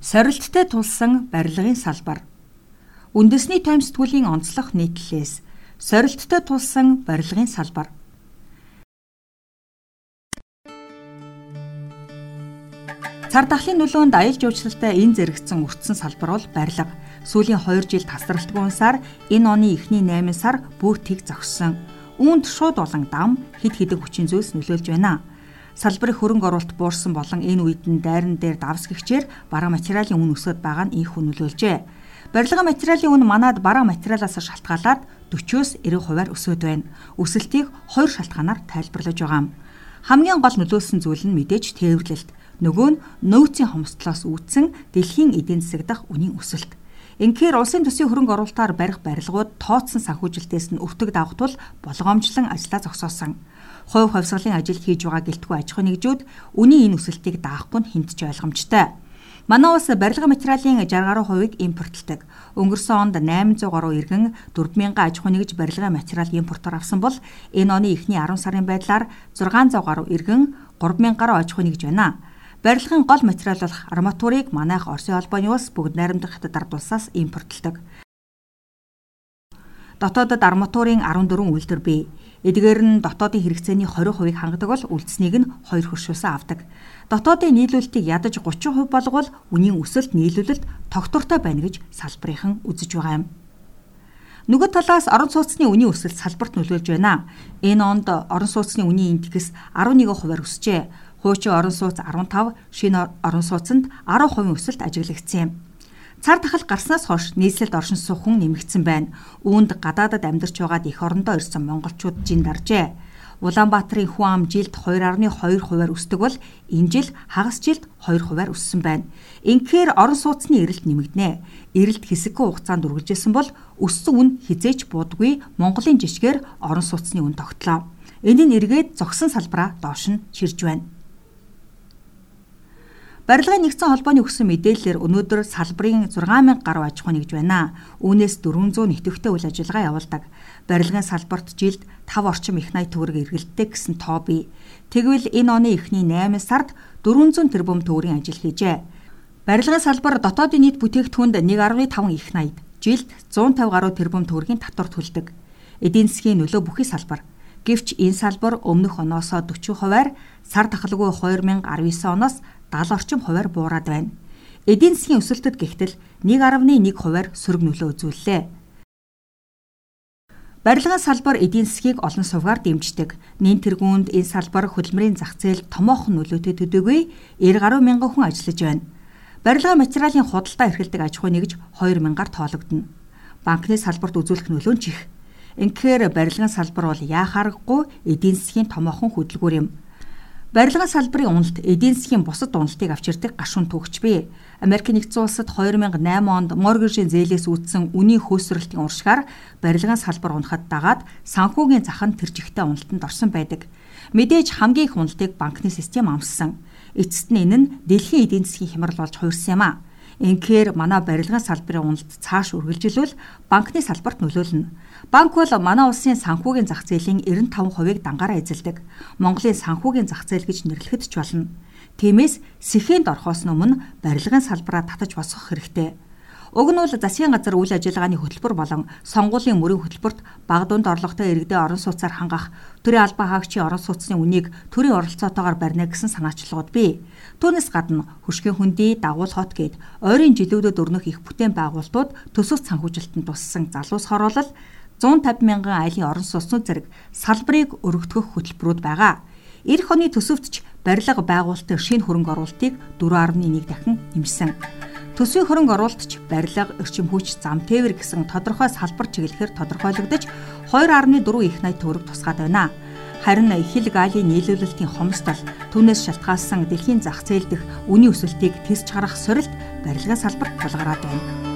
Сорилттой тулсан барилгын салбар. Үндэсний тойм сэтгүүлийн онцлог нийтлэлээс сорилттой тулсан барилгын салбар. Цар тахлын нөлөөнд аялал жуулчлалтай энэ зэрэгцсэн өртсөн салбар бол барилга. Сүүлийн 2 жил тасралтгүй унсаар энэ оны эхний 8 сар бүр тэг зогссон. Үүнд шууд болон дам хэд хэдэн хүчин зүйлс нөлөөлж байна салбарын хөрөнгө оруулалт буурсан болон энэ үед нь дайран дээр давс гихчээр бараа материалын үн өсөд байгаа нь их хүнөлөөлжээ. Барилга материалын үн манад бараа материалаас шалтгаалаад 40-оос 90% өсөд байна. Өсөлтийг хоёр шалтгаанаар тайлбарлаж байгаа юм. Хамгийн гол нөлөөлсөн зүйл нь мэдээж тээвэрлэлт. Нөгөө нь нөөцийн хомсдлоос үүдсэн дэлхийн эдийн засаг дах үнийн өсөлт. Инхээр улсын төсвийн хөрөнгө оруулалтаар барих барилгууд тооцсон санхүүжилтээс нь өвтөг давх тул болгоомжлон ажиллаа зогсоосон хувь хувьсгалын ажил хийж байгаа гэлтгүй аж ахуй нэгжүүд үнийн энэ өсөлтийг даахгүй нь хэмтж ойлгомжтой. Манай улс барилга материалын 60 гаруй хувийг импортлдог. Өнгөрсөн онд 800 гаруй иргэн 4000 аж ахуй нэгж барилгын материал импортоор авсан бол энэ оны эхний 10 сарын байдлаар 600 гаруй иргэн 3000 гаруй аж ахуй нэгж байна. Барилгын гол материал болох арматурыг манайх Оросын холбооны улс бүгд найрамдах хятад ард улсаас импортлдог. Дотоодод арматурын 14 үйлдвэр бий. Эдгээр нь дотоодын хэрэгцээний 20%-ийг хангадаг бол үлдснийг нь хоёр хөршөөсөө авдаг. Дотоодын нийлүүлэлтийг ядаж 30% болгол үнийн өсөлт нийлүүлэлт тогтвортой байна гэж салбарынхан үзэж байгаа юм. Нөгөө талаас орон сууцны үнийн өсөлт салбарт нөлөөлж байна. Энэ онд орон сууцны үнийн индекс 11%-аар өсжээ. Хуучин орон сууц 15, шинэ орон сууцанд 10% өсөлт ажиглагдсан юм. Цар тахал гарснаас хойш нийслэлд оршин суух хүн нэмэгдсэн байна. Үүнд гадаадад амьдарч байгаад их орондоо ирсэн монголчууд жин даржээ. Улаанбаатарын хүн ам жилд 2.2%-аар өсдөг бол энэ жил хагас жилд 2%-аар өссөн байна. Инхээр орон сууцны эрэлт нэмэгдэнэ. Эрэлт хэсэггүй хугацаанд үргэлжилсэн бол өссөн үн хизээч буудгүй Монголын жишгээр орон сууцны үн тогтлоо. Нь эргээд зогсон салбараа доош нь ширж байна. Барилгын нэгдсэн холбооны өгсөн мэдээлэлээр өнөөдөр салбарын 6000 гаруй аж ахуй нэгж байна. Үүнээс 400 нэвтвэхтэй үйл ажиллагаа явуулдаг. Барилгын салбарт жилд 5 орчим их найт төгрөг эргэлттэй гэсэн тоо бий. Тэгвэл энэ оны эхний 8 сард 400 тэрбум төгрөгийн ажил хийжээ. Барилгын салбар дотоодын нийт бүтээгдэхүүнд 1.5 их найд жилд 150 гаруй тэрбум төгрөгийн татвар төлдөг. Эдийн засгийн нөлөө бүхий салбар. Гэвч энэ салбар өмнөх оноосоо 40%-аар сар тахалгүй 2019 оноос 70 орчим хувиар буураад байна. Эдийн засгийн өсөлтөд гихтэл 1.1 хувиар сөрөг нөлөө үзүүллээ. Барилгын салбар эдийн засгийг олон сувгаар дэмждэг. Нэн тэргуунд энэ салбар хөдөлмөрийн зах зээл томоохон нөлөөтэй төдийгүй 90 гаруй мянган хүн ажиллаж байна. Барилгын материалын худалдаа эрхэлдэг аж ахуй нэгж 2000-аар тоологдно. Банкны салбарт үзүүлэх нөлөө нь чих. Инхээр барилгын салбар бол яахааргүй эдийн засгийн томоохон хөдөлгүүр юм. Барилгын салбарын уналт эдийн засгийн бусад уналтыг авчирдаг гашуун түүхч бий. Америк нэгдсэн улсад 2008 онд моргежийн зээлээс үүдсэн үнийн хөөсрөлтийн уршгаар барилгын салбар унахад дагаад санхүүгийн зах нь тэр жигтэй уналтанд орсон байдаг. Мэдээж хамгийн их уналтыг банкны систем амссан. Эцэст нь энэ нь дэлхийн эдийн засгийн хямрал болж хуурсан юм а. Инхээр манай барилгын салбарын уналт цааш үргэлжилвэл банкны салбарт нөлөөлнө. Банк бол манай улсын санхүүгийн зах зээлийн 95%-ыг дангаараа эзэлдэг. Монголын санхүүгийн зах зээл гэж нэрлэхэд ч болно. Тиймээс сэхэнд орохоос өмнө барилгын салбараа татаж босгох хэрэгтэй. Уг нь бол засгийн газар үйл ажиллагааны хөтөлбөр болон сонгуулийн мөрийн хөтөлбөрт баг дунд орлоготой иргэдэд орон сууцаар хангах төрийн албан хаагчийн орон сууцны үнийг төрийн оролцоотойгоор барьна гэсэн санаачлагууд бий. Түүнээс гадна хөшгийн хөндий дагуул хот гээд ойрын жилүүдэд өрнөх их бүтээн байгуулалтууд төсөв санхүүжилтэнд туссан залуус хороолол 150 мянган айлын орон сууцнууд зэрэг салбарыг өргөдгөх хөтөлбөрүүд байгаа. Эх оны төсөвт ч барилга байгуулалтын шинэ хөрөнгө оруулалтыг 4.1 дахин нэмсэн. Төсвийн хөрөнгө оруулалтч барилга, эрчим хүч, зам тээвэр гэсэн тодорхой салбар чиглэлээр тодорхойлогдож 2.4 их 80 төгрөг тусгаад байна. Харин ихэл галийн нийлүүлэлтийн хомсдол түүнээс шалтгаалсан дэлхийн зах зээл дэх үнийн өсөлтийг тэсч харах сорилт барилгын салбарт тулгараад байна.